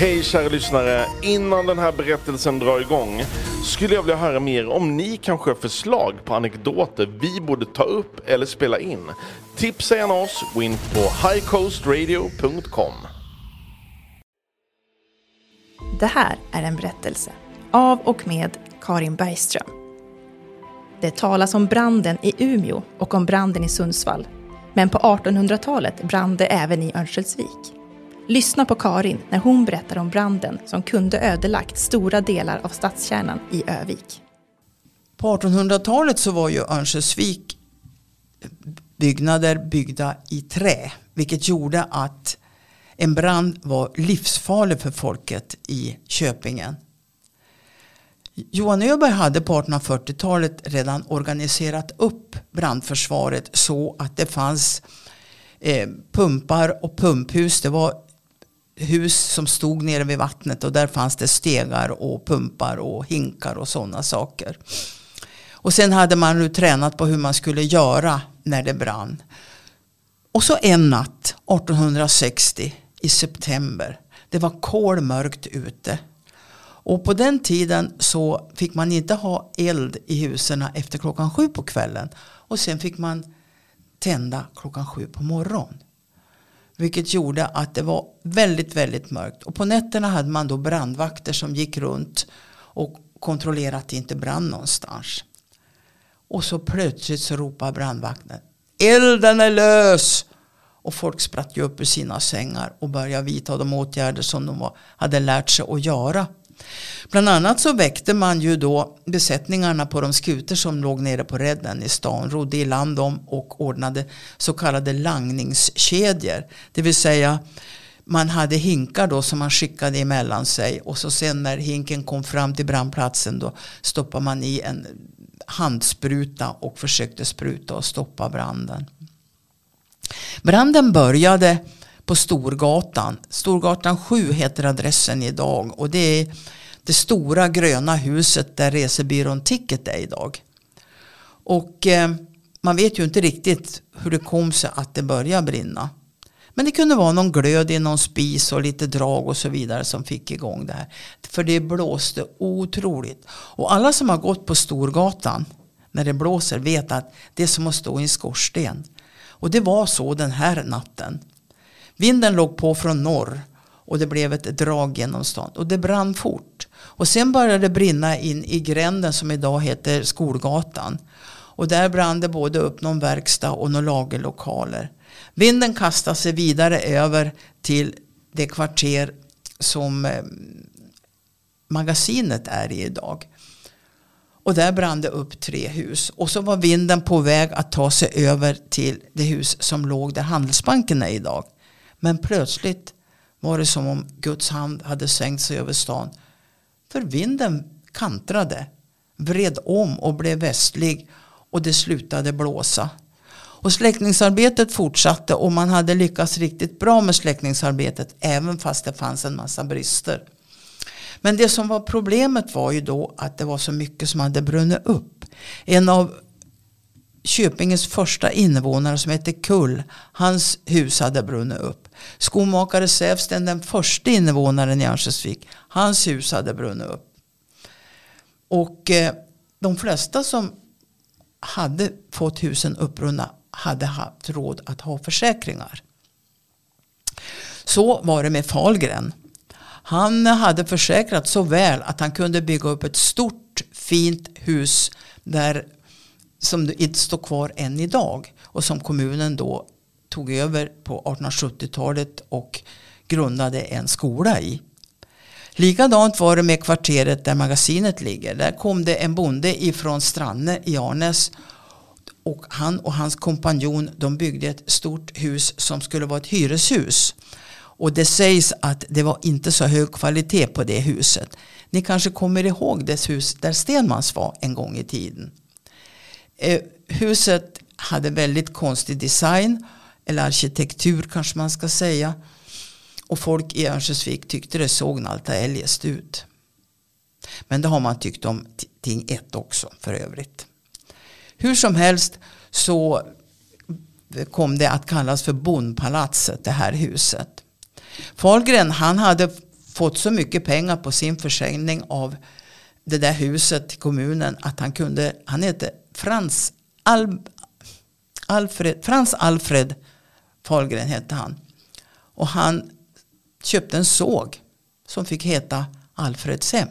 Hej kära lyssnare! Innan den här berättelsen drar igång skulle jag vilja höra mer om ni kanske har förslag på anekdoter vi borde ta upp eller spela in. Tipsa gärna oss, gå in på highcoastradio.com. Det här är en berättelse av och med Karin Bergström. Det talas om branden i Umeå och om branden i Sundsvall. Men på 1800-talet brann det även i Örnsköldsvik. Lyssna på Karin när hon berättar om branden som kunde ödelagt stora delar av stadskärnan i Övik. På 1800-talet så var ju Örnsköldsvik byggnader byggda i trä. Vilket gjorde att en brand var livsfarlig för folket i Köpingen. Johan Öberg hade på 1840-talet redan organiserat upp brandförsvaret så att det fanns eh, pumpar och pumphus. Det var hus som stod nere vid vattnet och där fanns det stegar och pumpar och hinkar och sådana saker. Och sen hade man nu tränat på hur man skulle göra när det brann. Och så en natt 1860 i september. Det var kolmörkt ute. Och på den tiden så fick man inte ha eld i husen efter klockan sju på kvällen. Och sen fick man tända klockan sju på morgonen. Vilket gjorde att det var väldigt, väldigt mörkt. Och på nätterna hade man då brandvakter som gick runt och kontrollerade att det inte brann någonstans. Och så plötsligt så ropar brandvakten. Elden är lös! Och folk spratt ju upp ur sina sängar och började vidta de åtgärder som de var, hade lärt sig att göra. Bland annat så väckte man ju då besättningarna på de skuter som låg nere på redden i stan, rodde i land dem och ordnade så kallade langningskedjor. Det vill säga man hade hinkar då som man skickade emellan sig och så sen när hinken kom fram till brandplatsen då stoppade man i en handspruta och försökte spruta och stoppa branden. Branden började på Storgatan. Storgatan 7 heter adressen idag och det är det stora gröna huset där resebyrån Ticket är idag. Och eh, man vet ju inte riktigt hur det kom sig att det började brinna. Men det kunde vara någon glöd i någon spis och lite drag och så vidare som fick igång det här. För det blåste otroligt. Och alla som har gått på Storgatan när det blåser vet att det är som att stå i en skorsten. Och det var så den här natten. Vinden låg på från norr och det blev ett drag genom stan. Och det brann fort. Och sen började det brinna in i gränden som idag heter Skolgatan. Och där brann det både upp någon verkstad och några lagerlokaler. Vinden kastade sig vidare över till det kvarter som eh, magasinet är i idag. Och där brann det upp tre hus. Och så var vinden på väg att ta sig över till det hus som låg där Handelsbanken är idag. Men plötsligt var det som om Guds hand hade sänkt sig över stan. För vinden kantrade, vred om och blev västlig och det slutade blåsa. Och släckningsarbetet fortsatte och man hade lyckats riktigt bra med släckningsarbetet även fast det fanns en massa brister. Men det som var problemet var ju då att det var så mycket som hade brunnit upp. En av Köpingens första invånare som hette Kull, hans hus hade brunnit upp. Skomakare Sävsten, den första invånaren i Örnsköldsvik, hans hus hade brunnit upp. Och eh, de flesta som hade fått husen uppbrunna hade haft råd att ha försäkringar. Så var det med Falgren. Han hade försäkrat så väl att han kunde bygga upp ett stort fint hus där som inte står kvar än idag och som kommunen då tog över på 1870-talet och grundade en skola i. Likadant var det med kvarteret där magasinet ligger. Där kom det en bonde ifrån Stranne i Arnäs och han och hans kompanjon de byggde ett stort hus som skulle vara ett hyreshus. Och det sägs att det var inte så hög kvalitet på det huset. Ni kanske kommer ihåg det hus där Stenmans var en gång i tiden. Eh, huset hade väldigt konstig design. Eller arkitektur kanske man ska säga. Och folk i Örnsköldsvik tyckte det såg allt eljest ut. Men det har man tyckt om Ting 1 också för övrigt. Hur som helst så kom det att kallas för bondpalatset, det här huset. Fahlgren han hade fått så mycket pengar på sin försäljning av det där huset till kommunen att han kunde, han hette Frans Al, Alfred, Frans Alfred Fahlgren hette han. Och han köpte en såg som fick heta Alfredshem.